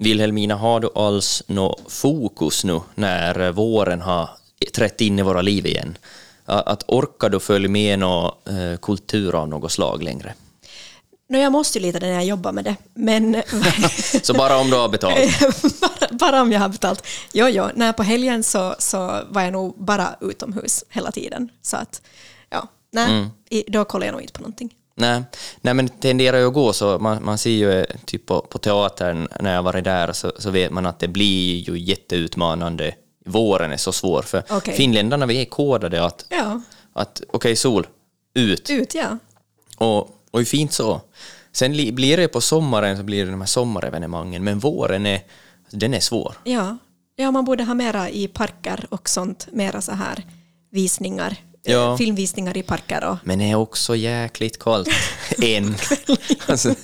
Wilhelmina, har du alls något fokus nu när eh, våren har trätt in i våra liv igen? Att, orkar du följa med någon eh, kultur av något slag längre? No, jag måste ju lite när jag jobbar med det, men... så bara om du har betalt? bara, bara, om jag har betalt. Jo, jo, när på helgen så, så var jag nog bara utomhus hela tiden. Så att, ja, nej, mm. då kollar jag nog inte på någonting. Nej, nej men det tenderar ju att gå så. Man, man ser ju typ på, på teatern, när jag varit där, så, så vet man att det blir ju jätteutmanande. Våren är så svår, för okay. finländarna vi är kodade att, ja. att okej, okay, sol, ut. Ut, ja. Och, och fint så. Sen blir det på sommaren så blir det de här sommarevenemangen, men våren är, den är svår. Ja. ja, man borde ha mera i parker och sånt, mera så här visningar ja. filmvisningar i parker. Och... Men det är också jäkligt kallt. en. alltså.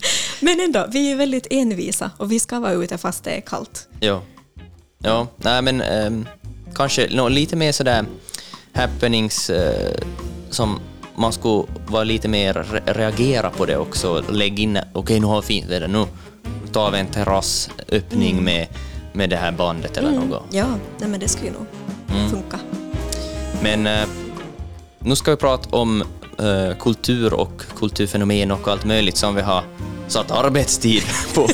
Men ändå, vi är väldigt envisa och vi ska vara ute fast det är kallt. Ja, ja nej men um, kanske no, lite mer sådär happenings uh, som man skulle vara lite mer re reagera på det också. Lägg in, okej okay, nu har vi fint väder, nu tar vi en terrassöppning mm. med, med det här bandet eller mm. något. Ja, nej, men det skulle nog mm. funka. Men uh, nu ska vi prata om uh, kultur och kulturfenomen och allt möjligt som vi har satt arbetstid på.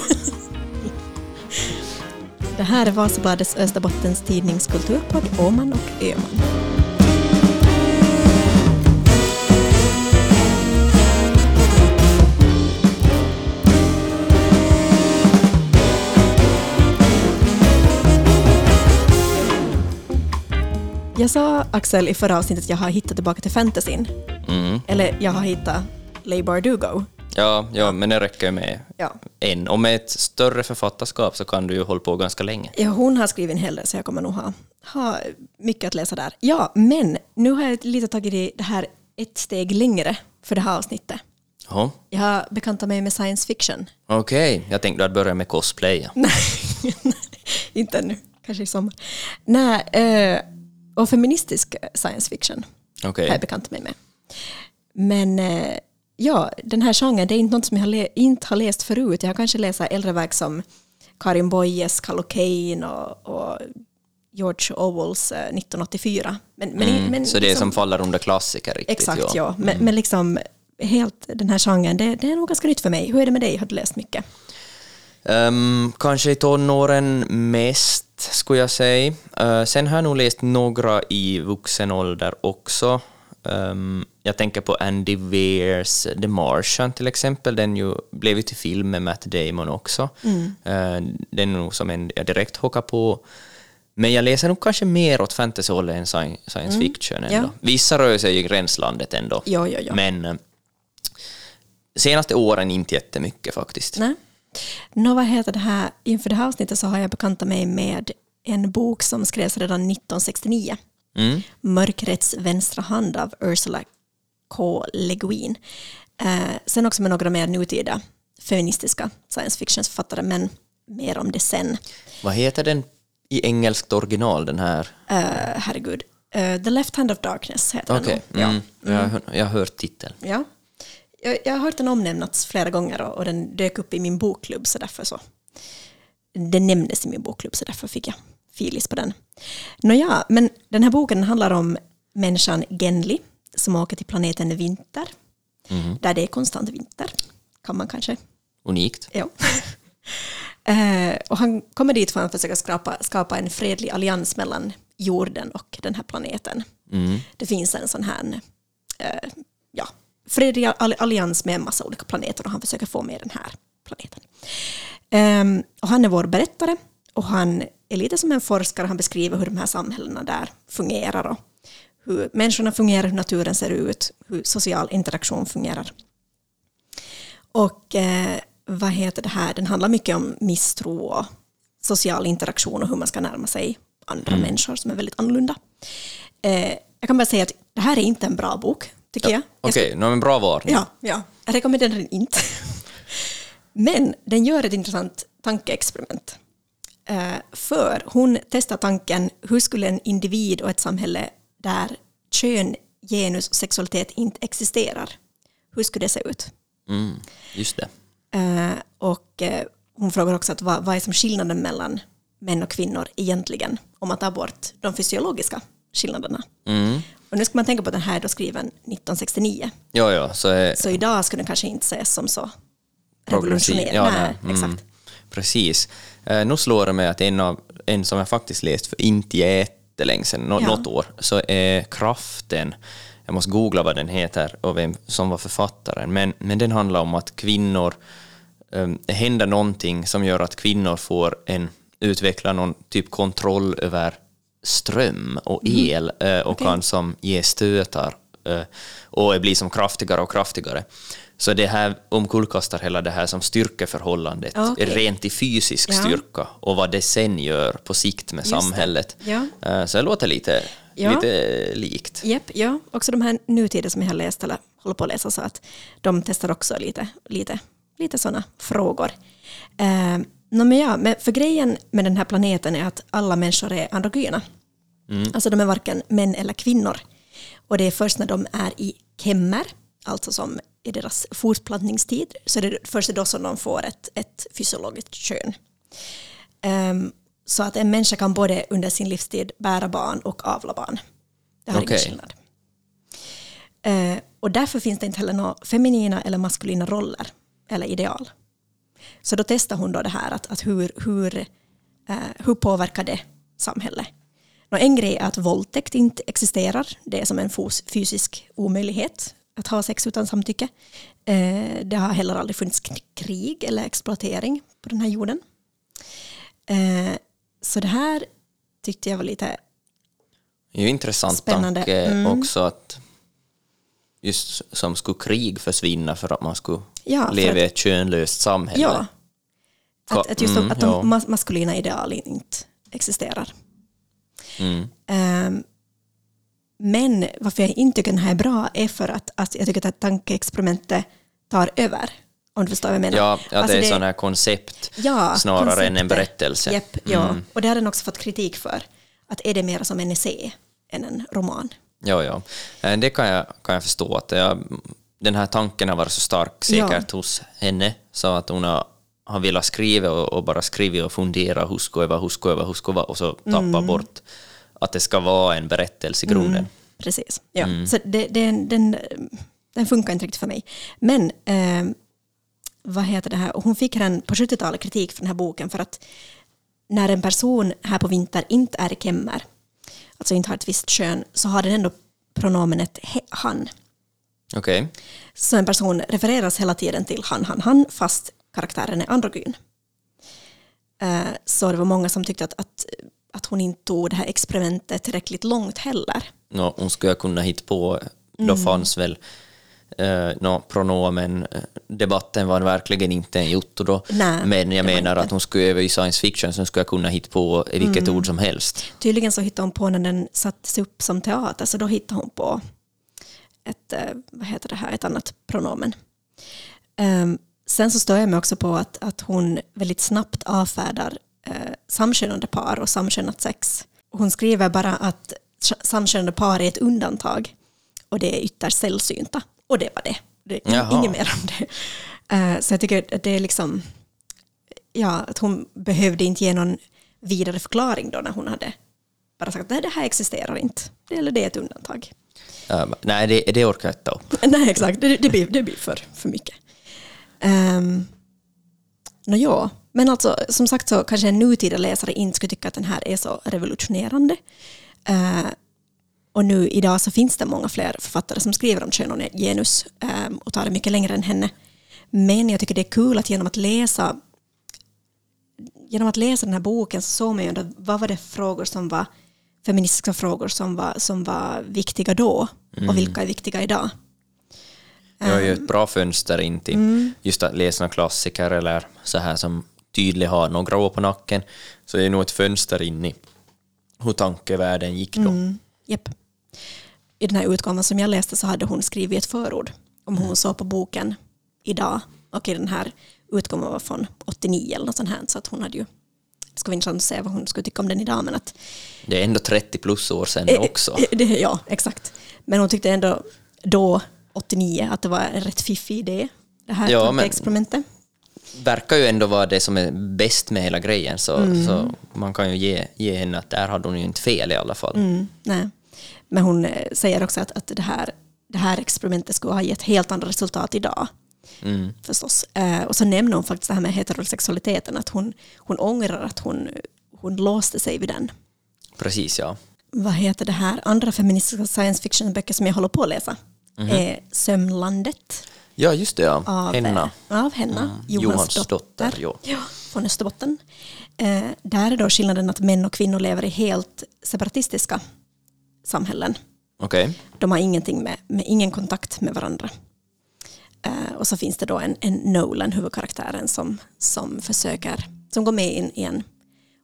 Det här är Vasabladets Österbottens tidningskulturpodd Åman och Öman. Jag sa, Axel, i förra avsnittet att jag har hittat tillbaka till fantasyn. Mm. Eller jag har hittat Lay Bardugo. Ja, ja, men det räcker med ja. en. Och med ett större författarskap så kan du ju hålla på ganska länge. Ja, hon har skrivit en hel del så jag kommer nog ha, ha mycket att läsa där. Ja, men nu har jag lite tagit det här ett steg längre för det här avsnittet. Ja. Jag har bekantat mig med science fiction. Okej, okay. jag tänkte att börja med cosplay. Nej, inte ännu. Kanske i sommar. Nej, eh, och feministisk science fiction okay. har jag bekantat mig med. Men eh, ja, den här genren, det är inte något som jag inte har läst förut. Jag har kanske läst äldre verk som Karin Boyes, Kane och, och George Orwells 1984. Eh, men, men, mm, men, så det är liksom, som faller under klassiker? Riktigt, exakt, ja. ja. Men, mm. men liksom helt den här genren, det, det, är nog ganska nytt för mig. Hur är det med dig? Har du läst mycket? Um, kanske i tonåren mest, skulle jag säga. Uh, sen har jag nog läst några i vuxen ålder också. Um, jag tänker på Andy Weers The Martian till exempel, den ju, blev ju till film med Matt Damon också. Mm. Uh, den är nog som en jag direkt hockar på. Men jag läser nog kanske mer åt fantasyhållet än science mm. fiction ändå. Ja. Vissa rör sig i gränslandet ändå. Jo, jo. Men uh, senaste åren inte jättemycket faktiskt. Nej. Nå, vad heter det här? Inför det här avsnittet så har jag bekantat mig med en bok som skrevs redan 1969. Mm. Mörkrets vänstra hand av Ursula K. Le Guin. Eh, sen också med några mer nutida feministiska science fiction-författare, men mer om det sen. Vad heter den i engelskt original, den här? Uh, herregud. Uh, The Left Hand of Darkness heter okay. den. Mm. Ja. Mm. Jag, jag har hört titeln. Ja jag, jag har hört den omnämnats flera gånger och, och, den dök upp i min bokklubb så därför så. Den nämndes i min bokklubb så därför fick jag filis på den. Nåja, men den här boken handlar om människan Genli som åker till planeten Vinter. Mm. Där det är konstant vinter. Kan man kanske. Unikt. Ja. eh, och han kommer dit för att försöka skapa, skapa en fredlig allians mellan jorden och den här planeten. Mm. Det finns en sån här eh, ja, fredlig allians med en massa olika planeter och han försöker få med den här planeten. Um, och han är vår berättare och han är lite som en forskare, han beskriver hur de här samhällena där fungerar och hur människorna fungerar, hur naturen ser ut, hur social interaktion fungerar. Och eh, vad heter det här, den handlar mycket om misstro och social interaktion och hur man ska närma sig andra mm. människor som är väldigt annorlunda. Eh, jag kan bara säga att det här är inte en bra bok tycker ja, jag. Okej, okay, no, en bra varning. Ja, ja, jag rekommenderar den inte. Men den gör ett intressant tankeexperiment. Uh, för hon testar tanken, hur skulle en individ och ett samhälle där kön, genus och sexualitet inte existerar, hur skulle det se ut? Mm, just det. Uh, och uh, hon frågar också att vad, vad är som skillnaden mellan män och kvinnor egentligen, om man tar bort de fysiologiska skillnaderna. Mm. Och nu ska man tänka på att den här är då skriven 1969, Ja, ja, så är så idag skulle den kanske inte ses som så revolutionerande. Ja, nej, nej, mm, exakt. Precis. Eh, nu slår det mig att en, av, en som jag faktiskt läst för inte jättelänge sedan, nå, Ja. något år, så är Kraften. Jag måste googla vad den heter och vem som var författaren. Men, men den handlar om att kvinnor, eh, det händer någonting som gör att kvinnor får en, utveckla någon typ kontroll över ström och el eh, och Mm. Okej. kan som ge stötar eh, och blir som kraftigare och kraftigare. Så det här omkullkastar hela det här som styrkeförhållandet, Ja, okej. rent i fysisk Ja. styrka och vad det sen gör på sikt med Just samhället. Ja. Eh, Så det låter lite, Ja. lite likt. Japp, ja. Också de här nutida som jag har läst eller håller på att läsa så att de testar också lite, lite, lite sådana frågor. Eh, no, men ja, men för grejen med den här planeten är att alla människor är androgyna. Alltså de är varken män eller kvinnor. Och det är först när de är i kemmer, alltså som i deras fortplantningstid, så är det först då som de får ett, ett fysiologiskt kön. Ehm, så att en människa kan både under sin livstid bära barn och avla barn. Det har ingen Okej. skillnad. Eh, och därför finns det inte heller några feminina eller maskulina roller eller ideal. Så då testar hon då det här att, att hur, hur, eh, hur påverkar det samhället? Nå, en grej är att våldtäkt inte existerar. Det är som en fysisk omöjlighet att ha sex utan samtycke. Eh, det har heller aldrig funnits krig eller exploatering på den här jorden. Eh, så det här tyckte jag var lite Det är ju intressant Spännande. tanke Mm. också att just som skulle krig försvinna för att man skulle Ja, leva i ett könlöst samhälle. Ja. Att, att just de, Mm, att de ja. mas- maskulina ideal inte existerar. Mm. Ehm, men varför jag inte tycker den här är bra är för att, att jag tycker att tankeexperimentet tar över. Om du förstår vad jag menar. Ja, ja Alltså det är sådana här koncept ja, snarare än en berättelse. Mm. Japp, ja. Och det har den också fått kritik för. Att är det mer som en essä än en roman? Ja, ja. Eh, Det kan jag, kan jag förstå. Att jag, den här tanken har varit så stark säkert hos henne så att hon har, har velat skriva och, och bara skriva och fundera, över, huska över och så tappa Mm. bort att det ska vara en berättelse i grunden. Precis. Ja. Mm. Så det, den, den, den funkar inte riktigt för mig. Men eh, vad heter det här? Och Hon fick den på 70-talet kritik för den här boken för att när en person här på vinter inte är i kemmer, alltså inte har ett visst kön, så har den ändå pronomenet he- han. Okej. Så en person refereras hela tiden till han, han, han, fast karaktären är androgyn. Eh, Så det var många som tyckte att, att, att hon inte tog det här experimentet tillräckligt långt heller. Nå, hon skulle kunna hitta på, då Mm. fanns väl eh, nå, pronomen, eh, debatten var verkligen inte en jotto då, Nej, men jag menar att hon skulle över i science fiction så skulle jag kunna hitta på vilket Mm. ord som helst. Tydligen så hittade hon på när den sattes upp som teater, så då hittade hon på ett, eh, vad heter det här, ett annat pronomen. Ehm, sen så stör jag mig också på att, att hon väldigt snabbt avfärdar uh, samkönade par och samkönat sex. Hon skriver bara att samkönade par är ett undantag och det är ytterst sällsynta. Och det var det. det inget mer om det. Eh, så jag tycker att det är liksom, ja, att hon behövde inte ge någon vidare förklaring då när hon hade bara sagt att det här existerar inte, det, eller det är ett undantag. Eh, nej, det, det orkar jag inte ta upp. Nej, exakt, det, det blir, det blir för, för mycket. Um, Nå ja, men alltså som sagt så kanske en nutida läsare inte skulle tycka att den här är så revolutionerande. Eh, och nu idag så finns det många fler författare som skriver om kön och genus ehm, och tar det mycket längre än henne. Men jag tycker det är kul att genom att läsa genom att läsa den här boken så såg man ju ändå vad var det frågor som var feministiska frågor som var, som var viktiga då och vilka är viktiga idag. Jag har ju ett bra fönster in till Mm. just att läsa några klassiker eller så här som tydligt har några år på nacken. Så det är nog ett fönster in i hur tankevärlden gick då. Mm. Japp. I den här utgåvan som jag läste så hade hon skrivit ett förord om hur hon såg på boken idag. Och i den här utgåvan var från 89 eller något sånt här. Så att hon hade ju, det skulle vara intressant att se vad hon skulle tycka om den idag. Men att, Det är ändå 30 plus år sedan Eh, också. eh, Det, ja, exakt. Men hon tyckte ändå då, 89, att det var en rätt fiffig idé, det här Ja, men- experimentet. verkar ju ändå vara det som är bäst med hela grejen, så, så man kan ju ge, ge henne att där hade hon ju inte fel i alla fall. Mm, nej. Men hon eh, säger också att, att det, här, det här experimentet skulle ha gett helt andra resultat idag. Mm. Förstås. Eh, och så nämner hon faktiskt det här med heterosexualiteten, att hon, hon ångrar att hon, hon låste sig vid den. Precis, ja. Vad heter det här? Andra feministiska science fiction-böcker som jag håller på att läsa är Sömnlandet Ja, just det, ja. av Henna. eh, Av Henna, Johans, Johans dotter. dotter, ja. Ja, från Österbotten. Eh, där är då skillnaden att män och kvinnor lever i helt separatistiska samhällen. Okej. De har ingenting med, med ingen kontakt med varandra. Eh, och så finns det då en, en Nolan, huvudkaraktären, som, som försöker, som går med in i en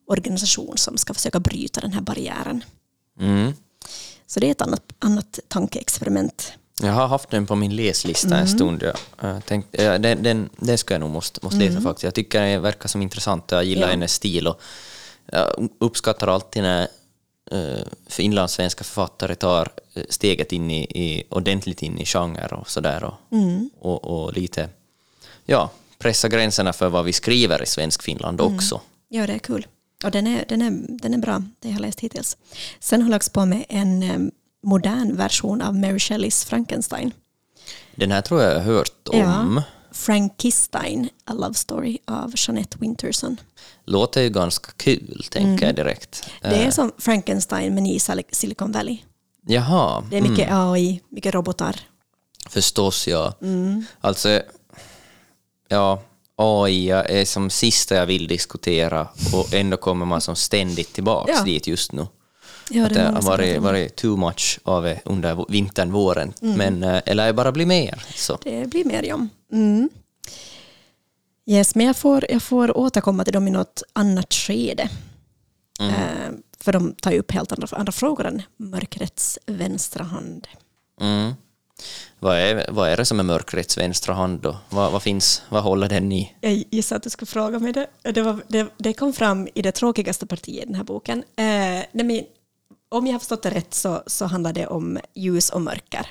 organisation som ska försöka bryta den här barriären. Mm. Så det är ett annat, annat tankeexperiment. Jag har haft den på min läslista Mm. en stund. Ja. Jag tänkte, den, den, den ska jag nog måste, måste läsa faktiskt. Jag tycker det verkar som intressant och jag gillar Mm. Ja. hennes stil. Och jag uppskattar alltid när uh, finlandssvenska författare tar eh, steget in i, i, ordentligt in i genre och sådär. Och, Mm. och, och lite ja, pressa gränserna för vad vi skriver i svensk Finland Mm. också. Ja, det är kul. Och den är, den är, den är bra, det jag har läst hittills. Sen håller jag också på med en eh, modern version av Mary Shelleys Frankenstein. Den här tror jag jag har hört om. Ja. Frankistine, A Love Story av Jeanette Winterson. Låter ju ganska kul, tänker jag direkt. Mm. Det är Eh, som Frankenstein men i Sil- Silicon Valley. Jaha. Det är mycket AI, mycket robotar. Förstås, ja. Mm. Alltså, ja, AI är som sista jag vill diskutera och ändå kommer man som ständigt tillbaka Ja. dit just nu. Ja, att det många har varit, varit too much av det under vintern, våren. Mm. Men, eh, eller bara blir mer. Så. Det blir mer ja. Mm. Yes, men jag får, jag får återkomma till dem i något annat skede. Eh, för de tar ju upp helt andra, andra frågor än mörkrets vänstra hand. Mm. Vad, är, vad är det som är mörkrets vänstra hand då? Vad, vad finns, vad håller den i? Jag gissar att du skulle fråga mig det. Det, var, det, det kom fram i det tråkigaste partiet i den här boken. Eh, nej, men, om jag har förstått det rätt så, så handlar det om ljus och mörker.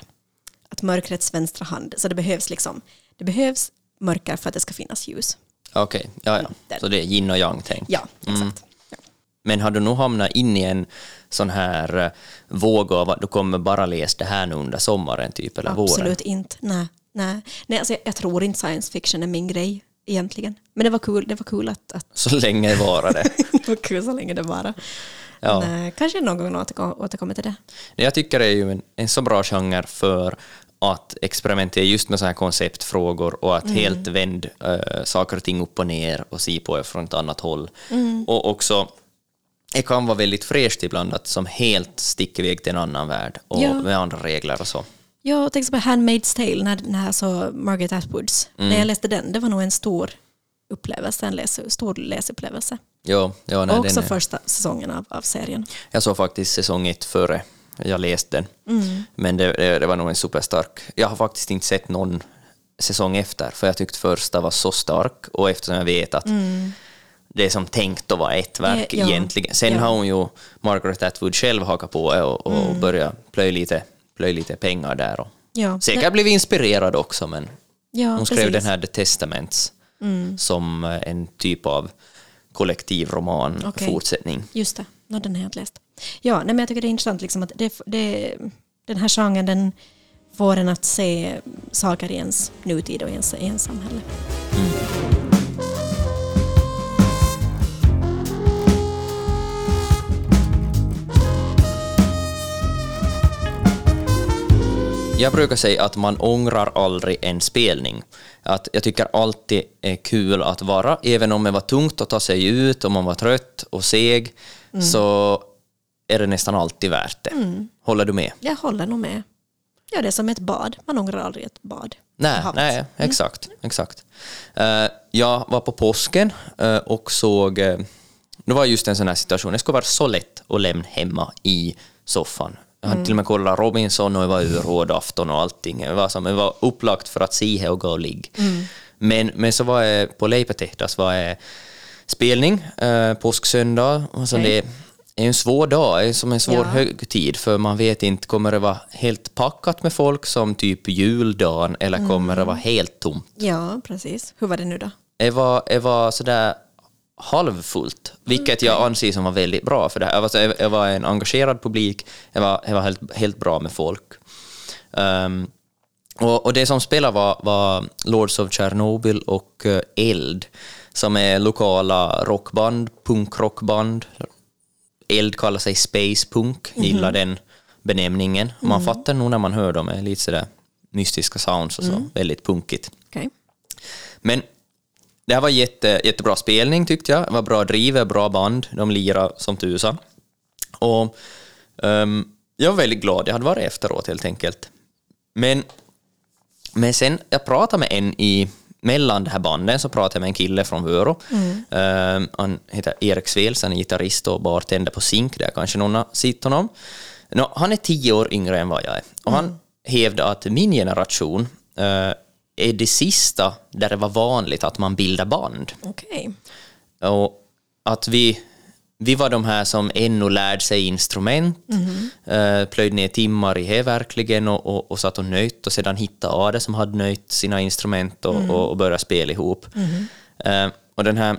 Att mörkrets vänstra hand, så det behövs liksom, det behövs mörker för att det ska finnas ljus. Okej, ja, ja. Den. Så det är yin och yang tänk. Ja, exakt. Ja. Men har du nog hamnat in i en sån här eh, våg av att du kommer bara läsa det här nu under sommaren typ, eller våren? Absolut inte. Nej, nej. nej alltså jag, jag tror inte science fiction är min grej egentligen. Men det var kul, det var kul att, att Så länge det. det var kul så länge det bara. Ja. Men, eh, kanske någon gång återkom, återkommer till det. Jag tycker det är ju en, en så bra genre för att experimentera just med sådana här konceptfrågor och att helt vända äh, saker och ting upp och ner och se på det från ett annat håll. Och också, det kan vara väldigt fräscht ibland att som helt sticker iväg till en annan värld och Ja. med andra regler och så. Jag tänkte på Handmaid's Tale, när, när alltså Margaret Atwoods. När jag läste den, det var nog en stor upplevelse, en läs, stor läsupplevelse. Jo, ja, nej, och också är, första säsongen av, av serien. jag såg faktiskt säsong ett före jag läste den. Men det, det, det var nog en superstark. Jag har faktiskt inte sett någon säsong efter, för jag tyckte första var så stark och eftersom jag vet att det är som tänkt att vara ett verk Ja, egentligen. Sen ja. har hon ju Margaret Atwood själv hakat på och, och börjat plöja lite, plöja lite pengar där. Och Ja, säkert blivit inspirerad också, men ja, hon skrev precis. den här The Testaments som eh, en typ av kollektivroman Okej. fortsättning. Just det, no, den har jag inte läst. Ja, nej, men jag tycker det är intressant liksom att det, det, den här genren den får en att se saker i ens nutid och i ens, i ens samhälle. Jag brukar säga att man ångrar aldrig en spelning. Att jag tycker alltid är kul att vara, även om det var tungt att ta sig ut, om man var trött och seg, så är det nästan alltid värt det. Håller du med? Jag håller nog med. Ja, det är som ett bad. Man ångrar aldrig ett bad. Nej, nej exakt. exakt. Eh, jag var på påsken eh, och såg... Uh, det var just en sån här situation. Det skulle vara så lätt att lämna hemma i soffan. Jag hade till och med kollat Robinson och det var urrådafton och allting. Det var, som, det var upplagt för att se här och gå och ligga. Men, men så var jag på var jag spelning, uh, påsksöndag. Och så Okej. det är en svår dag, det är som en svår Ja. högtid, för man vet inte, kommer det vara helt packat med folk som typ juldagen, eller kommer det vara helt tomt? Ja, precis. Hur var det nu då? det var, det var sådär halvfullt, vilket jag anser som var väldigt bra för det här. Alltså, det var en engagerad publik, det var, det var helt, helt bra med folk. Um, och, och, det som spelade var, var Lords of Chernobyl och uh, Eld, som är lokala rockband, punkrockband. Eld kallar sig Space Punk, mm -hmm. gillar den benämningen. Man mm. fattar nog när man hör dem, är lite sådär mystiska sounds och så, mm. väldigt punkigt. Okay. Men det här var jätte, jättebra spelning tyckte jag. Det var bra driv, bra band. De lirade som tusan. Och um, jag var väldigt glad. Jag hade varit efteråt helt enkelt. Men, men sen, jag pratade med en i mellan de här banden så pratade jag med en kille från Vörå. Mm. Um, han heter Erik Svels, han är gitarrist och bartender på Zink, där kanske någon har sett honom. No, han är tio år yngre än vad jag är. Och mm. han hävdade att min generation uh, är det sista där det var vanligt att man bildar band. Okay. Och att vi, vi var de här som ännu lärde sig instrument, mm. plöjde ner timmar i det verkligen och, och, och satt och nöjt och sedan hittade Ade som hade nöjt sina instrument och, mm. och, och började spela ihop. Mm. och den här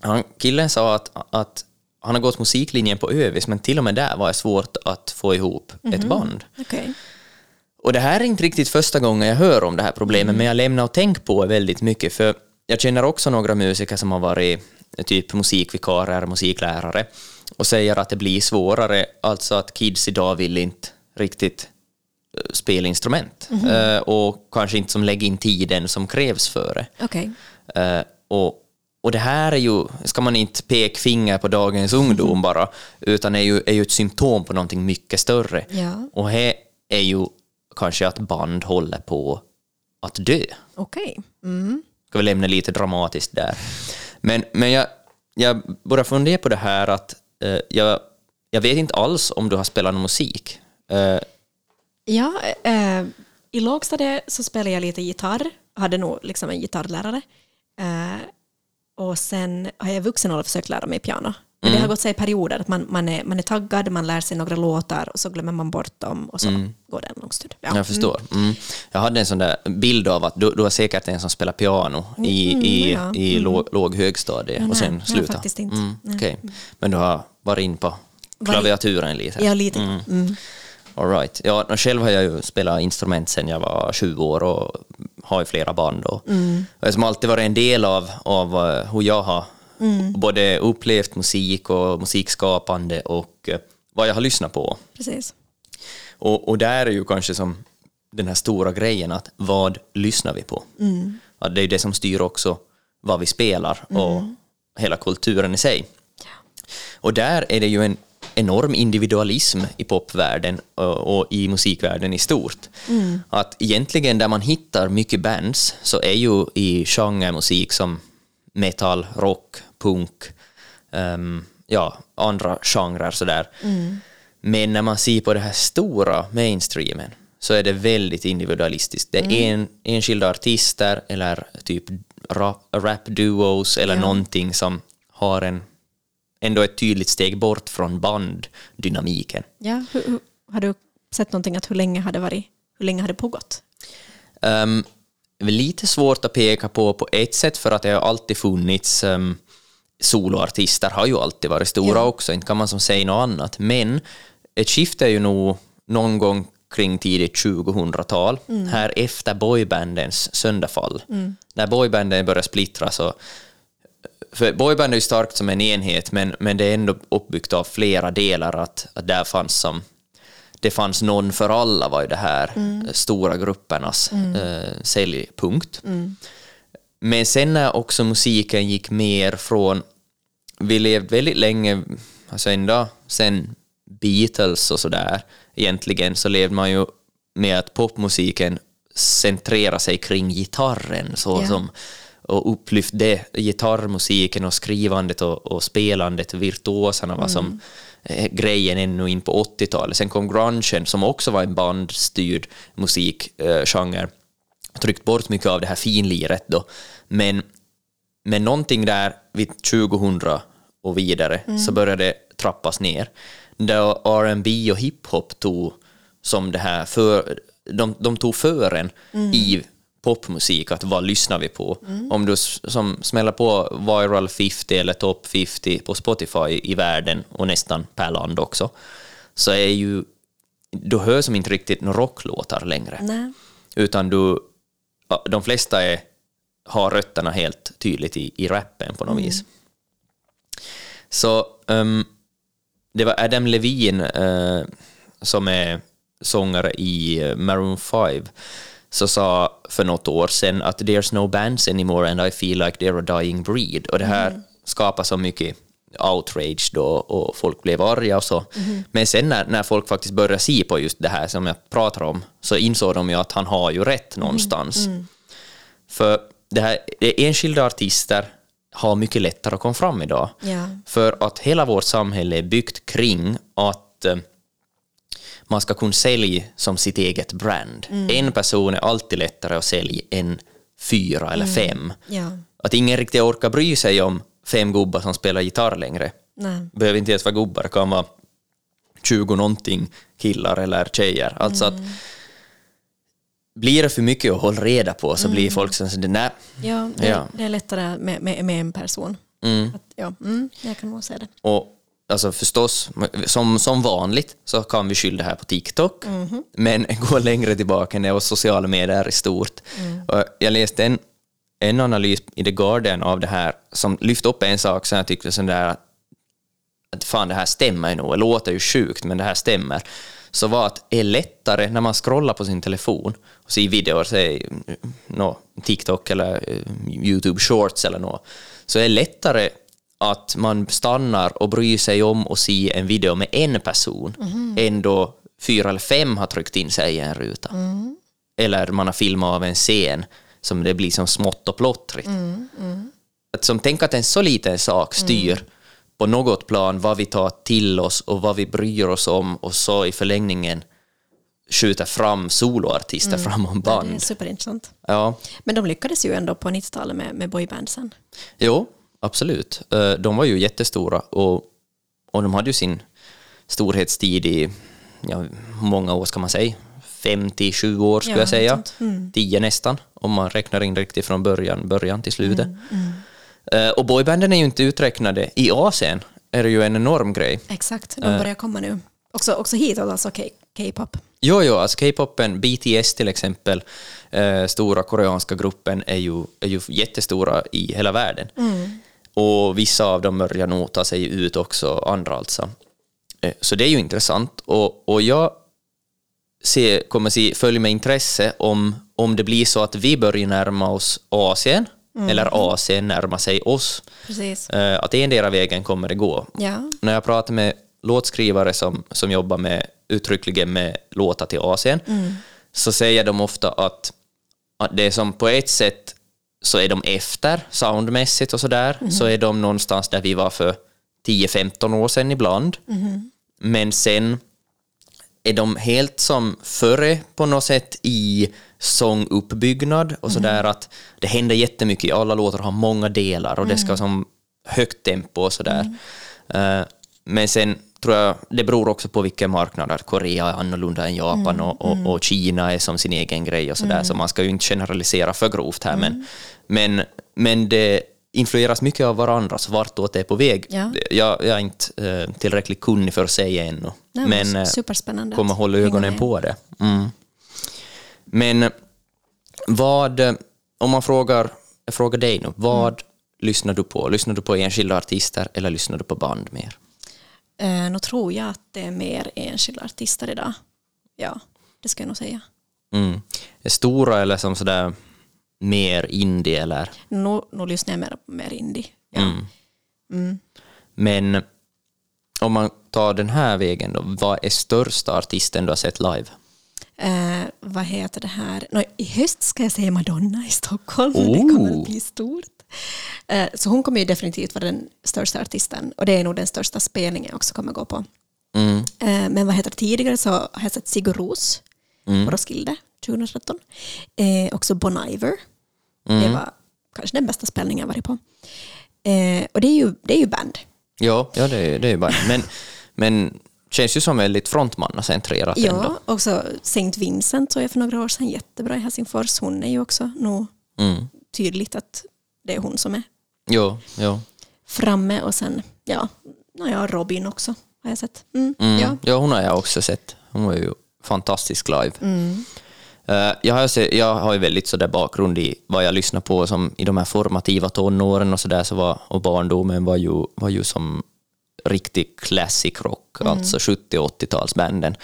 han, killen sa att, att han har gått musiklinjen på Övis, men till och med där var det svårt att få ihop ett mhm. band. Okay. Och det här är inte riktigt första gången jag hör om det här problemet, mm. men jag lämnar och tänker på det väldigt mycket, för jag känner också några musiker som har varit typ musikvikarer, musiklärare, och säger att det blir svårare, alltså att kids idag vill inte riktigt eh, spela instrument mm -hmm. och kanske inte som lägger in tiden som krävs för det. Okay. Och, och det här är ju, ska man inte peka finger på dagens ungdom bara, utan är ju, är ju ett symptom på någonting mycket större. Ja. Och det är ju kanske att band håller på att dö. Okej. Okay. Mm. Ska vi lämna lite dramatiskt där. Men, men jag, jag börjar fundera på det här att eh, jag, jag vet inte alls om du har spelat någon musik. Eh, ja, eh, i lågstadiet så spelade jag lite gitarr. hade nog liksom en gitarrlärare. Eh, och sen har jag i vuxen ålder försökt lära mig piano. Men mm. det har gått sig i perioder, att man, man, är, man är taggad, man lär sig några låtar och så glömmer man bort dem och så mm. går det en lång stund. Ja. Jag förstår. Mm. mm. Jag hade en sån där bild av att du, du har säkert en som spelar piano i, mm, i, ja. i mm. låg, låg högstadie och sen slutar. Nej, faktiskt inte. Mm, okay. Men du har varit in på klaviaturen lite? Ja, lite. Mm. All right. ja, själv har jag ju spelat instrument sedan jag var 20 år och har ju flera band. Och, mm. och som alltid varit en del av, av eh, hur jag har Mm. Både upplevt musik och musikskapande och eh, vad jag har lyssnat på. Precis. Och, och där är ju kanske som den här stora grejen att vad lyssnar vi på? Mm. Att det är det som styr också vad vi spelar och mm. hela kulturen i sig. Ja. Och där är det ju en enorm individualism i popvärlden och, och i musikvärlden i stort. Mm. Att egentligen där man hittar mycket bands så är ju i genremusik som metal, rock, punk, um, ja, andra genrer sådär. Mm. Men när man ser på det här stora mainstreamen så är det väldigt individualistiskt. Det är mm. en, enskilda artister eller typ rap-duos eller ja. någonting som har en, ändå ett tydligt steg bort från banddynamiken. Ja, hur, hur, har du sett någonting att hur länge har det varit, hur länge har det pågått? Um, lite svårt att peka på på ett sätt för att det har alltid funnits um, soloartister har ju alltid varit stora ja. också, inte kan man som säga något annat. Men ett skifte är ju nog någon gång kring tidigt 2000-tal, mm. här efter boybandens sönderfall. Mm. När boybanden började splittras och för boyband är ju starkt som en enhet, men, men det är ändå uppbyggt av flera delar, att, att där fanns som det fanns någon för alla var ju det här mm. stora gruppernas mm. eh, säljpunkt. Mm. Men sen när också musiken gick mer från, vi levde väldigt länge, alltså ända sen Beatles och sådär, egentligen så levde man ju med att popmusiken centrerar sig kring gitarren så yeah. som, och upplyfte gitarrmusiken och skrivandet och, och spelandet, virtuoserna var mm. som eh, grejen ännu in på 80-talet. Sen kom grungen som också var en bandstyrd musikgenre. Eh, tryckt bort mycket av det här finliret då. Men, men någonting där vid 2000 och vidare mm. så började det trappas ner. Där R&B och hiphop tog som det här för, de, de tog fören mm. i popmusik, att vad lyssnar vi på? Om du som smäller på Viral 50 eller Top 50 på Spotify i världen och nästan per land också, så är ju, du hör som inte riktigt några rocklåtar längre. Nej. Utan du, de flesta är, har rötterna helt tydligt i, i rappen på något vis. Så ehm, det var Adam Levine eh, som är sångare i eh, Maroon 5 som sa för något år sedan att “There's no bands anymore and I feel like they're a dying breed” och det här skapar så mycket outrage då och folk blev arga och så. Men sen när, när folk faktiskt började se på just det här som jag pratar om så insåg de ju att han har ju rätt någonstans. För det här, det är enskilda artister har mycket lättare att komma fram idag. Ja. För att hela vårt samhälle är byggt kring att eh, man ska kunna sälja som sitt eget brand. En person är alltid lättare att sälja än fyra eller fem. Ja. Att ingen riktigt orkar bry sig om fem gubbar som spelar gitarr längre. Nej. Behöver inte ens vara gubbar, det kan vara 20 någonting killar eller tjejer. Alltså att blir det för mycket att hålla reda på så blir folk som säger nej. Ja, det, Ja. det är lättare med, med, med en person. Mm. Att, ja, mm, jag kan nog säga det. Och alltså förstås, som, som vanligt så kan vi skylla det här på TikTok, men gå längre tillbaka och sociala medier i stort. Och jag läste en, en analys i The Guardian av det här som lyfte upp en sak som jag tyckte sån där att fan det här stämmer ju nog, det låter ju sjukt men det här stämmer. Så var att det är lättare när man scrollar på sin telefon och ser videor, säg no, TikTok eller eh, YouTube shorts eller något, så är det lättare att man stannar och bryr sig om att se en video med en person än då fyra eller fem har tryckt in sig i en ruta. Eller man har filmat av en scen som det blir som smått och plottrigt. Att som tänk att en så liten sak styr på något plan vad vi tar till oss och vad vi bryr oss om och så i förlängningen skjuter fram soloartister framom Ja, det är band. superintressant. Ja, Men de lyckades ju ändå på 90-talet med, med boybandsen. jo, absolut. Eh, De var ju jättestora och, och de hade ju sin storhetstid i ja, många år ska man säga? 50-20 år skulle Ja, jag säga. något sånt. 10 nästan, om man räknar in riktigt från början, början till slutet. Eh, Och boybanden är ju inte uträknade. I Asien är det ju en enorm grej. Exakt, de börjar komma nu. Också, också hitåt, alltså K- K-pop. Jo, jo, alltså K-popen, BTS till exempel, eh, stora koreanska gruppen, är ju, är ju jättestora i hela världen. Och vissa av dem börjar nog ta sig ut också, andra alltså. Eh, så det är ju intressant. Och, och jag ser, kommer se, följa med intresse om, om det blir så att vi börjar närma oss Asien, eller Asien närma sig oss. Precis. Eh, att endera vägen kommer det gå. Ja. När jag pratar med låtskrivare som, som jobbar med, uttryckligen med låtar till Asien, så säger de ofta att, att det är som på ett sätt så är de efter soundmässigt och sådär, så är de någonstans där vi var för 10-15 år sedan ibland. Men sen är de helt som före på något sätt i sånguppbyggnad och sådär att det händer jättemycket, alla låtar har många delar och det ska som högt tempo och sådär. Eh, men sen tror jag det beror också på vilken marknad, att Korea är annorlunda än Japan och, och, och Kina är som sin egen grej och sådär, så man ska ju inte generalisera för grovt här, men, men, men det influeras mycket av varandra, så vartåt det är på väg. Ja. Jag, jag är inte eh, tillräckligt kunnig för att säga ännu, Nej, men eh, superspännande. kommer att hålla ögonen på det. Mm. Men vad, om man frågar, jag frågar dig nu, vad Mm. lyssnar du på? Lyssnar du på enskilda artister eller lyssnar du på band mer? Eh, nu tror jag att det är mer enskilda artister idag. Ja, det ska jag nog säga. Mm. Stora eller som sådär mer indie eller? Nu, nu lyssnar jag mer mer indie. Ja. Mm. Mm. Men om man tar den här vägen då, vad är största artisten du har sett live? Eh, vad heter det här? Nå, I höst ska jag säga Madonna i Stockholm. Det kommer Oh. att bli stort. Eh, så hon kommer ju definitivt vara den största artisten och det är nog den största spelningen jag också kommer gå på. Mm. Eh, men vad heter det tidigare så har jag sett Sigur Ros på Roskilde 2013. Eh, också Bon Iver. Det var kanske den bästa spelningen jag varit på. Eh, och det är ju, det är ju band. Ja, ja det, är- det är ju bara men, men känns ju som väldigt frontmannacentrerat Ja, ändå. också Saint Vincent såg jag för några år sedan jättebra i Helsingfors. Hon är ju också nog Mm. tydligt att det är hon som är Jo, jo. framme och sen, ja, ja Robin också har jag sett. Mm, Mm. Ja. Ja. hon har jag också sett. Hon var ju fantastisk live. Mm. Eh, jag, har ju jag har ju väldigt sådär bakgrund i vad jag lyssnar på som i de här formativa tonåren och sådär, så var, och barndomen var ju, var ju som riktig classic rock, Mm. alltså 70 och 80-talsbanden.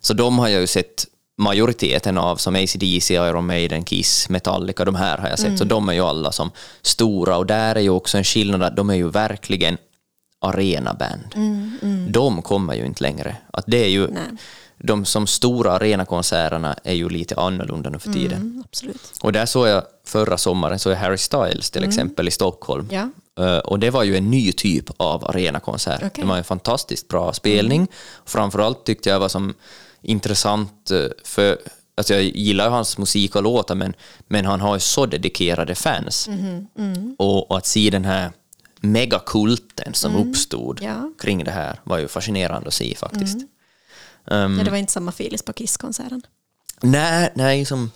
Så de har jag ju sett majoriteten av, som AC/DC, Iron Maiden, Kiss, Metallica, de här har jag sett. Så Mm. de är ju alla som stora, och där är ju också en skillnad att de är ju verkligen arenaband. De kommer ju inte längre. Att det är ju, Nej. De som stora arenakonserterna är ju lite annorlunda nu för tiden. Mm, absolut. Och där såg jag förra sommaren såg jag Harry Styles till exempel i Stockholm. Ja. Eh, och det var ju en ny typ av arenakonsert. Okej. Det var en fantastiskt bra spelning. Framförallt tyckte jag var som intressant eh, för Alltså jag gillar ju hans musik och låtar men, men han har ju så dedikerade fans. Och, och att se den här megakulten som uppstod Ja. kring det här var ju fascinerande att se faktiskt. Ehm, Ja, det var inte samma Filis på Kiss-konserten. Nej, nej som,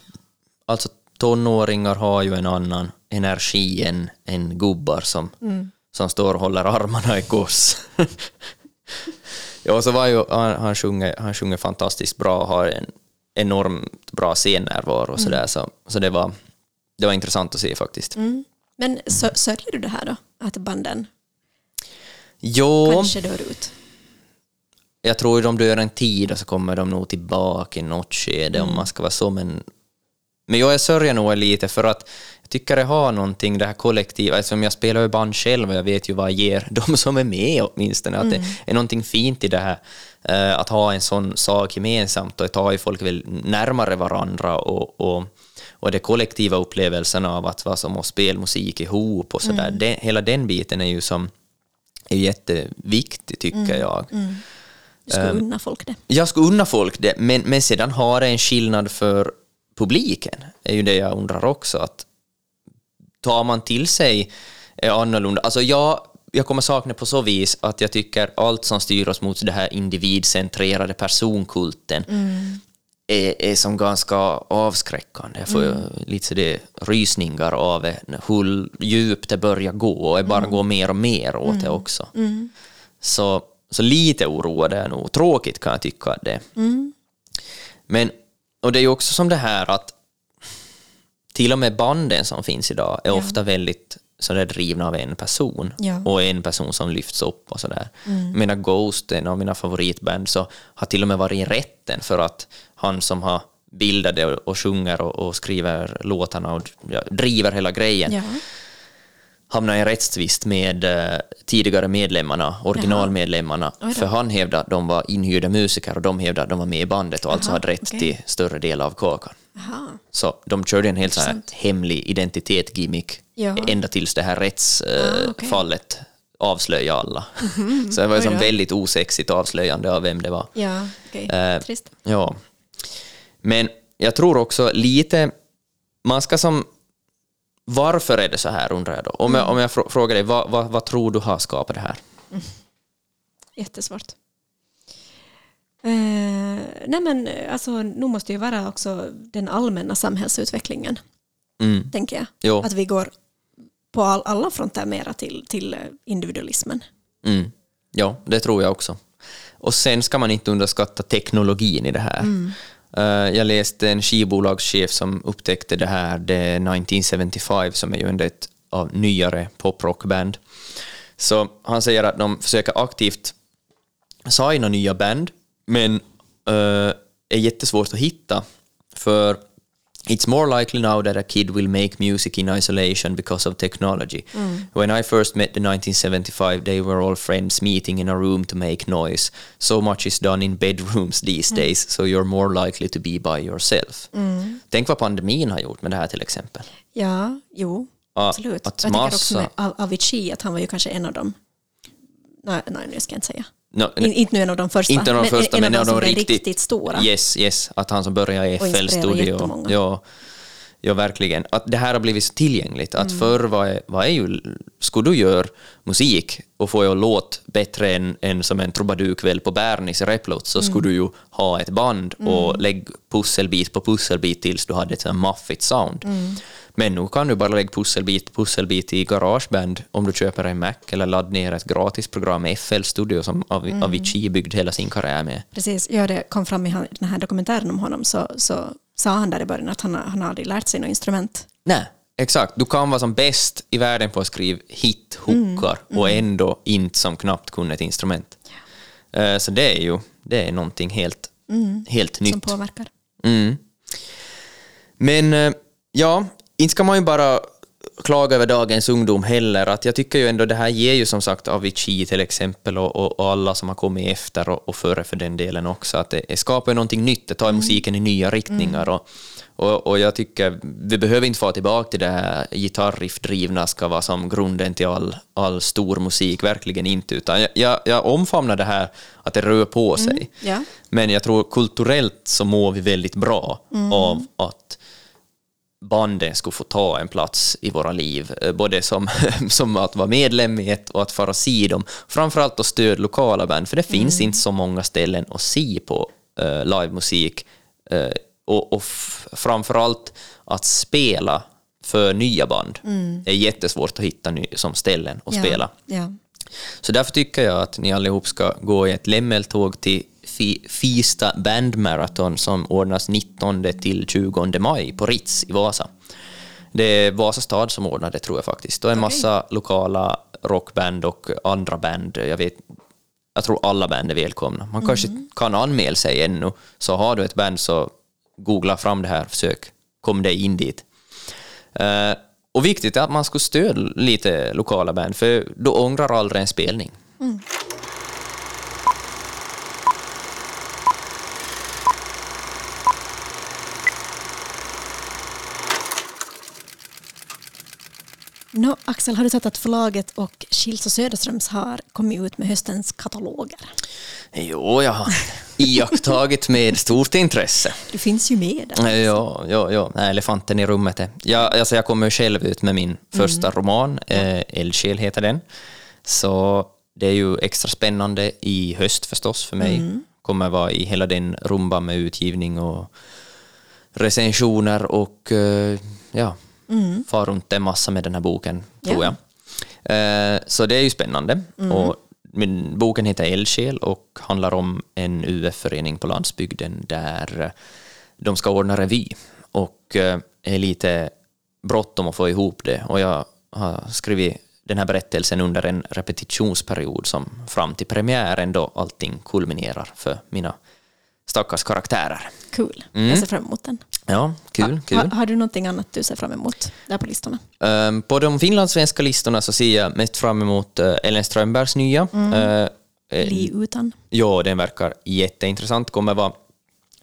alltså tonåringar har ju en annan energi än, än gubbar som, som står och håller armarna i kors. ja, så var ju, han, han, sjunger, han sjunger fantastiskt bra och har en enormt bra scennärvaro och sådär, så, så det, var, det var intressant att se faktiskt. Mm. Men sö- sörjer du det här då? Att banden Jo, kanske dör ut? Jag tror ju de dör en tid och så kommer de nog tillbaka i något skede om man ska vara så, men, men jag sörjer nog lite för att jag tycker det har någonting, det här kollektiva, eftersom jag spelar ju band själv och jag vet ju vad jag ger de som är med åtminstone, att det är någonting fint i det här, eh, att ha en sån sak gemensamt och tar ju folk väl närmare varandra och, och och det kollektiva upplevelsen av att vara som att spela musik ihop och sådär, det, hela den biten är ju som är jätteviktig tycker jag. Du skulle unna folk det. Jag skulle unna folk det, men, men sedan har det en skillnad för publiken, är ju det jag undrar också. Att tar man till sig är annorlunda. Alltså jag, jag kommer sakna på så vis att jag tycker allt som styr oss mot det här individcentrerade personkulten är, är som ganska avskräckande. Jag får ju lite så det rysningar av det, hur djupt det börjar gå och det bara går mer och mer åt det också. Så, så lite oroad är nog. Tråkigt kan jag tycka att det är. Men, och det är ju också som det här att till och med banden som finns idag är ofta väldigt så där drivna av en person Ja. och en person som lyfts upp och sådär. Mm. Mina Ghost, en av mina favoritband, så har till och med varit i rätten för att han som har bildat det och, och sjunger och, och skriver låtarna och ja, driver hela grejen Ja. Hamnade i en rättstvist med eh, tidigare medlemmarna, originalmedlemmarna, då. för han hävdade att de var inhyrda musiker och de hävdade att de var med i bandet och alltså Jaha, hade rätt okej. till större del av kakan. Så de körde en helt så hemlig identitet-gimmick Ja. ända tills det här Ah, okej. rättsfallet avslöjade alla. så det var ju Oj som då. väldigt osexigt avslöjande av vem det var. Ja, okej. Eh, Trist. Ja. Men jag tror också lite, man ska som, varför är det så här undrar jag då? Om jag, om jag frå- frågar dig, vad, vad, vad tror du har skapat det här? Jättesvårt. Eh, nej men alltså, nu måste ju vara också den allmänna samhällsutvecklingen, Mm. tänker jag. Jo. Att vi går på all, alla fronter mera till, till eh, individualismen. Mm. Ja, det tror jag också. Och sen ska man inte underskatta teknologin i det här. Eh, Eh, jag läste en skivbolagschef som upptäckte det här, det är 1975, som är ju ändå ett av nyare poprockband. Så han säger att de försöker aktivt signa nya band, men uh, är jättesvårt att hitta. För It's more likely now that a kid will make music in isolation because of technology. When I first met the 1975, they were all friends meeting in a room to make noise. So much is done in bedrooms these days, so you're more likely to be by yourself. Tänk vad pandemin har gjort med det här till exempel. Ja, jo, absolut. att jag tänker också massa- med Av- Avicii, att han var ju kanske en av dem. Nej, nej nu ska jag inte säga. No, In, inte nu en av de första, inte de första, men, en en av de de riktigt, riktigt, stora. Yes, yes, att han som började i FL-studio. jättemånga. Ja, Ja, verkligen. Att det här har blivit så tillgängligt. Att förr var, var är ju... Skulle du göra musik och få att låta bättre än, än som en trubadurkväll på Bernis i Replot så skulle du ju ha ett band och lägga pusselbit på pusselbit tills du hade ett maffigt sound. Men nu kan du bara lägga pusselbit pusselbit i Garageband om du köper en Mac eller laddar ner ett gratisprogram, FL Studio, som Av- Avicii byggde hela sin karriär med. Precis, ja, det kom fram i den här dokumentären om honom så, så sa han där i början att han, han aldrig lärt sig något instrument. Nej, exakt. Du kan vara som bäst i världen på att skriva hit-hookar och ändå inte som knappt kunna ett instrument. Eh, Så det är ju det är någonting helt, helt Som nytt. påverkar. Mm. Men eh, ja, inte ska man ju bara klaga över dagens ungdom heller. Att jag tycker ju ändå det här ger ju som sagt Avicii till exempel och, och, och alla som har kommit efter och, och före för den delen också. Att det, det skapar ju någonting nytt, det tar musiken i nya riktningar. Och, och, och jag tycker vi behöver inte få tillbaka till det här gitarriffdrivna ska vara som grunden till all, all stor musik, verkligen inte. Utan jag, jag, jag omfamnar det här att det rör på sig. Ja. Men jag tror kulturellt så mår vi väldigt bra av att banden skulle få ta en plats i våra liv, eh, både som, som att vara medlem i ett och att fara se dem. Framförallt att stöd lokala band, för det finns inte så många ställen att se på uh, livemusik. eh, och och framförallt att spela för nya band är jättesvårt att hitta ny, som ställen att spela. Ja. Så därför tycker jag att ni allihop ska gå i ett lämmeltåg till Fista Band Marathon som ordnas 19 till 20 maj på Ritz i Vasa. Det är Vasa stad som ordnar det tror jag faktiskt. Och en massa lokala rockband och andra band. Jag, vet, jag tror alla band är välkomna. Man kanske kan anmäla sig ännu. Så har du ett band så googla fram det här, försök kom dig in dit. Eh, och viktigt är att man ska stödja lite lokala band, för då ångrar aldrig en spelning. Nå, Axel, har du sett att förlaget och Schilds och Söderströms har kommit ut med höstens kataloger? Jo, jag har iakttagit med stort intresse. Du finns ju med där. Ja, ja, ja. Nej, elefanten i rummet. Är. Jag, alltså jag kommer själv ut med min första roman, eh, Eldsjäl heter den. Så det är ju extra spännande i höst förstås för mig. Kommer vara i hela den rumban med utgivning och recensioner och eh, ja, far runt en massa med den här boken, tror Ja. jag. Eh, så det är ju spännande. Och min, boken heter Eldsjäl och handlar om en UF-förening på landsbygden där de ska ordna revy och eh, är lite bråttom att få ihop det. Och jag har skrivit den här berättelsen under en repetitionsperiod som fram till premiären då allting kulminerar för mina stackars karaktärer. Kul. Mm. Jag ser fram emot den. Ja, kul, kul. Ha, har du någonting annat du ser fram emot där på listorna? Ehm, På de finlandssvenska listorna så ser jag mest fram emot eh, Ellen Strömbergs nya. Eh, eh, Li utan. Ja, den verkar jätteintressant. Kommer vara,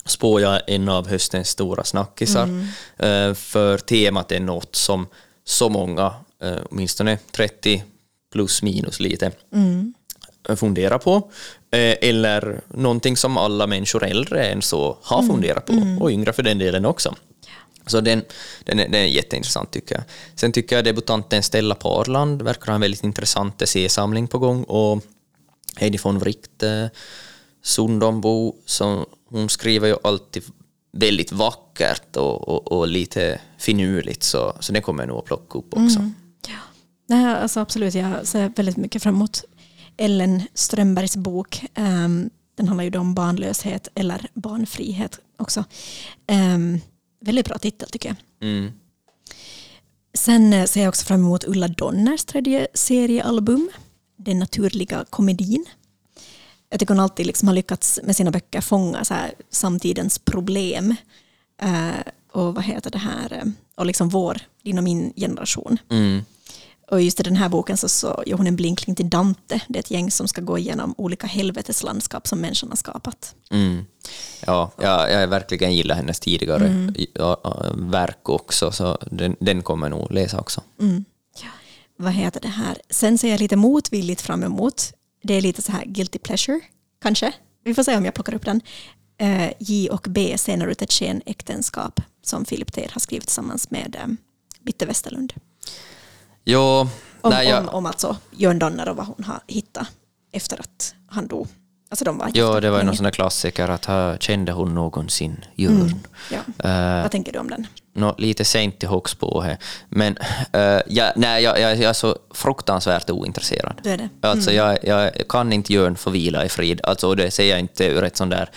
spår jag, en av höstens stora snackisar. Eh, För temat är något som så många, eh, åtminstone 30 plus minus lite, funderar på. Eh, Eller någonting som alla människor äldre än så har funderat på, och yngre för den delen också. Så den, den, är, den är jätteintressant tycker jag. Sen tycker jag debutanten Stella Parland verkar ha en väldigt intressant essäsamling på gång och Heidi von Wright, eh, Sundombo, som hon skriver ju alltid väldigt vackert och, och, och lite finurligt så, så det kommer jag nog att plocka upp också. Nej, alltså absolut, jag ser väldigt mycket fram emot Ellen Strömbergs bok. Ehm, den handlar ju om barnlöshet eller barnfrihet också. Ehm, väldigt bra titel tycker jag. Mm. Sen eh, ser jag också fram emot Ulla Donners tredje seriealbum, Den naturliga komedin. Jag tycker hon alltid liksom har lyckats med sina böcker fånga så här, samtidens problem. Eh, och vad heter det här, eh, och liksom vår, din och min generation. Mm. Och just i den här boken så, så gör hon en blinkning till Dante. Det är ett gäng som ska gå igenom olika helveteslandskap som människan har skapat. Mm. Ja, jag, jag verkligen gillar hennes tidigare ja, ja, verk också, så den, den kommer nog läsa också. Vad heter det här? Sen ser jag lite motvilligt fram emot. Det är lite så här guilty pleasure, kanske. Vi får se om jag plockar upp den. eh, J och B senare ut ett skenäktenskap som Philip Teir har skrivit tillsammans med eh, Bitte Westerlund. Jo, Om, nej, jag, om, om alltså Jörn Donner och vad hon har hittat efter att han dog. Alltså de var gifta det var ju någon sån där klassiker att kände hon någonsin Jörn? Ja. Eh, Vad tänker du om den? Nå, lite sent till här. Men eh, ja, nej, jag, jag, jag är så fruktansvärt ointresserad. Du är det? Alltså, jag, jag kan inte Jörn få vila i frid. Alltså, och det säger jag inte ur ett sånt där...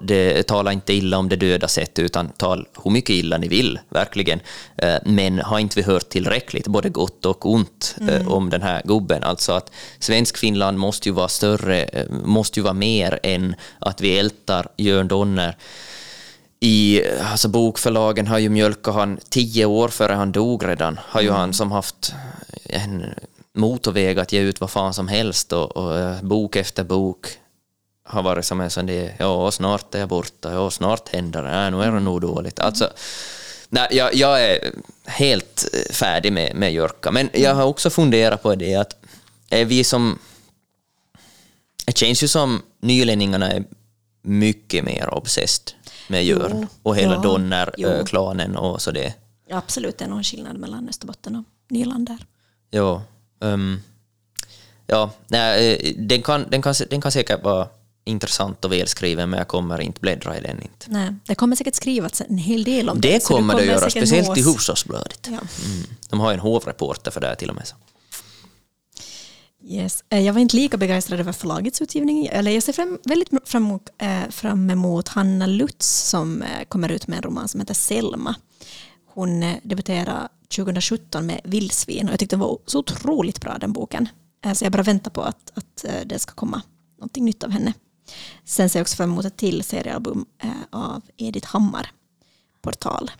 Det talar inte illa om det döda sätt, utan tal hur mycket illa ni vill, verkligen. Eh, Men har inte vi hört tillräckligt, både gott och ont, eh, om den här gubben? Alltså att svensk Finland måste ju vara större, måste ju vara mer än att vi ältar Jörn Donner i alltså bokförlagen har ju mjölkat han tio år före han dog redan. Har ju han som haft en motorväg att ge ut vad fan som helst och, och eh, bok efter bok har varit som en sån där, ja snart är jag borta, ja snart händer det, ja, nu är det nog dåligt. Alltså, nej, jag, jag är helt eh, färdig med, med Jörka, men jag har också funderat på det att är vi som det känns ju som nylänningarna är mycket mer obsessed med Jörn Jo, och hela ja. Donner-klanen och så det. Ja, absolut, det är någon skillnad mellan Österbotten och Nyland där. Ja, ehm, ja nej, eh, den, kan, den, kan, den kan säkert vara intressant och välskriven men jag kommer inte bläddra i den inte. Nej, det kommer säkert skrivas en hel del om Det du kommer det att göra, säkert speciellt nås. i Hufvudstadsbladet. Ja. Mm. De har en hovreporter för det här till och med. Så. Yes. Eh, Jag var inte lika begeistrad över förlagets utgivning. Eller jag ser fram, väldigt fram emot, eh, fram emot Hanna Lutz som eh, kommer ut med en roman som heter Selma. Hon debuterade 2017 med Vildsvin och jag tyckte den var så otroligt bra den boken. Så jag bara väntar på att, att det ska komma någonting nytt av henne. Sen ser jag också fram emot ett till seriealbum av Edith Hammar, Portal.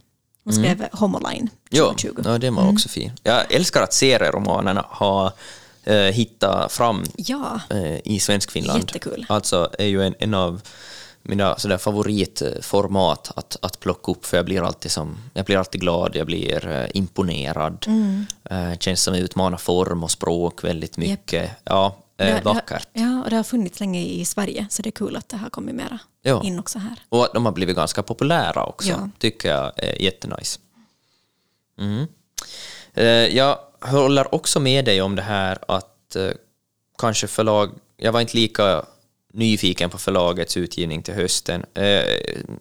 Hon skrev Homoline Ja, 2020. ja, den var också fin. Jag älskar att serieromanerna har eh, hittat fram Ja, eh, i Svenskfinland. Jättekul. Alltså är ju en, en av mina sådär favoritformat att, att plocka upp för jag blir alltid som, jag blir alltid glad, jag blir eh, imponerad. Mm. Känns som att utmana form och språk väldigt mycket. Ja, Det- det- vackert. Ja, och det har funnits länge i Sverige, så det är kul att det har kommit mera Ja. in också här. Och att de har blivit ganska populära också, Ja. tycker jag är jättenice. Mm. Jag håller också med dig om det här att eh, kanske förlag... Jag var inte lika nyfiken på förlagets utgivning till hösten. Eh,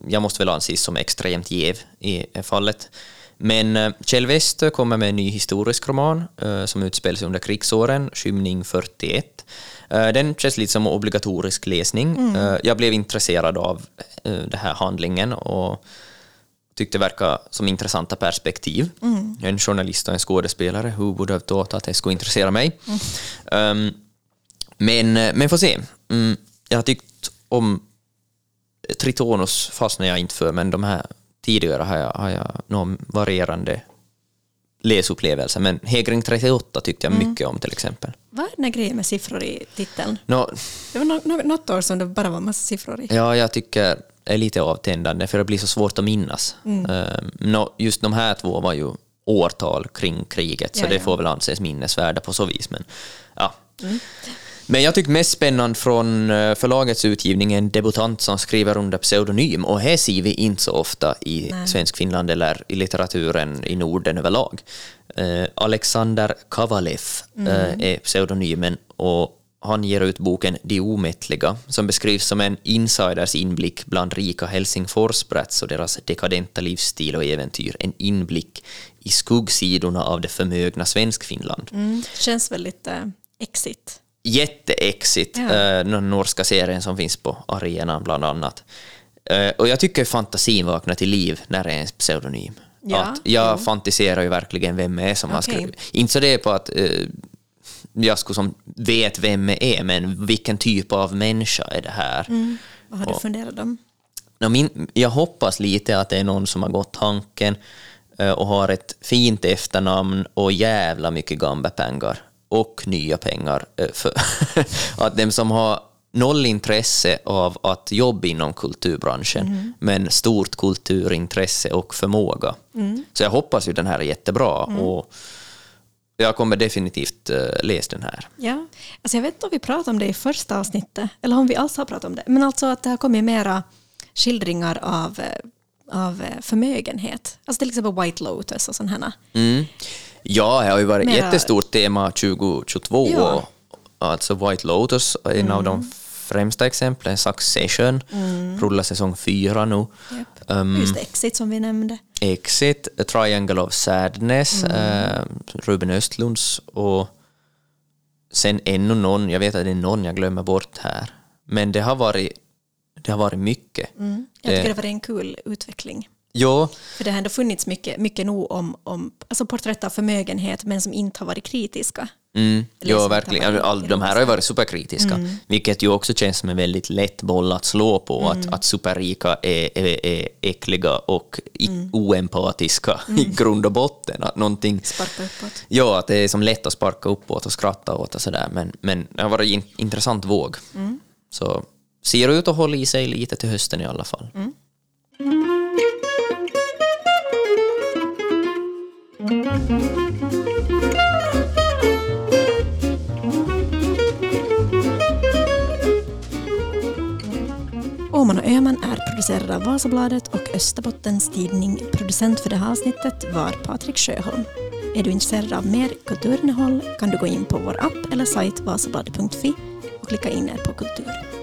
Jag måste väl anses som extremt jäv i fallet. Men eh, Kjell Westö kommer med en ny historisk roman eh, som utspelar sig under krigsåren, Skymning 41. Eh, Den känns lite som obligatorisk läsning. Eh, Jag blev intresserad av den här handlingen och tyckte verkar som intressanta perspektiv. En journalist och en skådespelare, who would have thought att det skulle intressera mig? Um, men, men får se. Mm, jag har tyckt om Tritonus fastnar jag inte för, men de här tidigare har jag, har jag någon varierande läsupplevelser. Men Hägring 38 tyckte jag mycket om till exempel. Vad är den här grejen med siffror i titeln? Nå, Det var no- no- något år som det bara var massa siffror i. Ja, jag tycker är lite avtändande för det blir så svårt att minnas. Mm. nå, just de här två var ju årtal kring kriget, så Ja, det ja. får väl anses minnesvärda på så vis. Men, ja. men jag tycker mest spännande från eh, förlagets utgivning är en debutant som skriver under pseudonym och här ser vi inte så ofta i Nej. svensk Finland eller i litteraturen i Norden överlag. Eh, Alexander Kavalev eh, är pseudonymen och han ger ut boken De omättliga som beskrivs som en insiders inblick bland rika Helsingforsbrats och deras dekadenta livsstil och äventyr. En inblick i skuggsidorna av det förmögna Svenskfinland. Mm. Känns väldigt eh, exit. Jätteexigt, Ja. eh, den norska serien som finns på arenan bland annat. Eh, och jag tycker fantasin vaknar till liv när det är en pseudonym. Ja, att jag jo. fantiserar ju verkligen vem det är som har Okej. skrivit. Inte så det är på att eh, jag skulle som vet vem det är, men vilken typ av människa är det här? Vad har du funderat om? Min, jag hoppas lite att det är någon som har gått tanken eh, och har ett fint efternamn och jävla mycket gamla pengar och nya pengar. eh, För att de som har noll intresse av att jobba inom kulturbranschen, men stort kulturintresse och förmåga. Så jag hoppas ju den här är jättebra och jag kommer definitivt uh, läsa den här. Ja, alltså jag vet inte om vi pratade om det i första avsnittet, eller om vi alls har pratat om det, men alltså att det har kommit mera skildringar av, eh, av eh, förmögenhet. Alltså till exempel White Lotus och sådana. Mm. Ja, det har ju varit ett jättestort tema 2022. Ja. Alltså White Lotus, en av de främsta exemplen, Succession, rullar säsong fyra nu. Yep. Um, Just Exit som vi nämnde. Exit, A Triangle of Sadness, eh, Ruben Östlunds och sen ännu någon, jag vet att det är någon jag glömmer bort här. Men det har varit, det har varit mycket. Jag tycker Det- det var en kul utveckling. Jo, För det har ändå funnits mycket, mycket nog om, om alltså porträtt av förmögenhet men som inte har varit kritiska. Mm, ja, verkligen. All, de här har ju varit superkritiska, vilket ju också känns som en väldigt lätt boll att slå på, att, att superrika är, är, är äckliga och i, oempatiska i grund och botten. Att någonting, Sparka uppåt. ja, att det är som lätt att sparka uppåt och skratta åt och sådär, men, men det har varit en intressant våg. Så ser ut att hålla i sig lite till hösten i alla fall. Åman och Öman är producerade av Vasabladet och Österbottens Tidning. Producent för det här avsnittet var Patrik Sjöholm. Är du intresserad av mer kulturinnehåll kan du gå in på vår app eller sajt vasabladet.fi och klicka in er på kultur.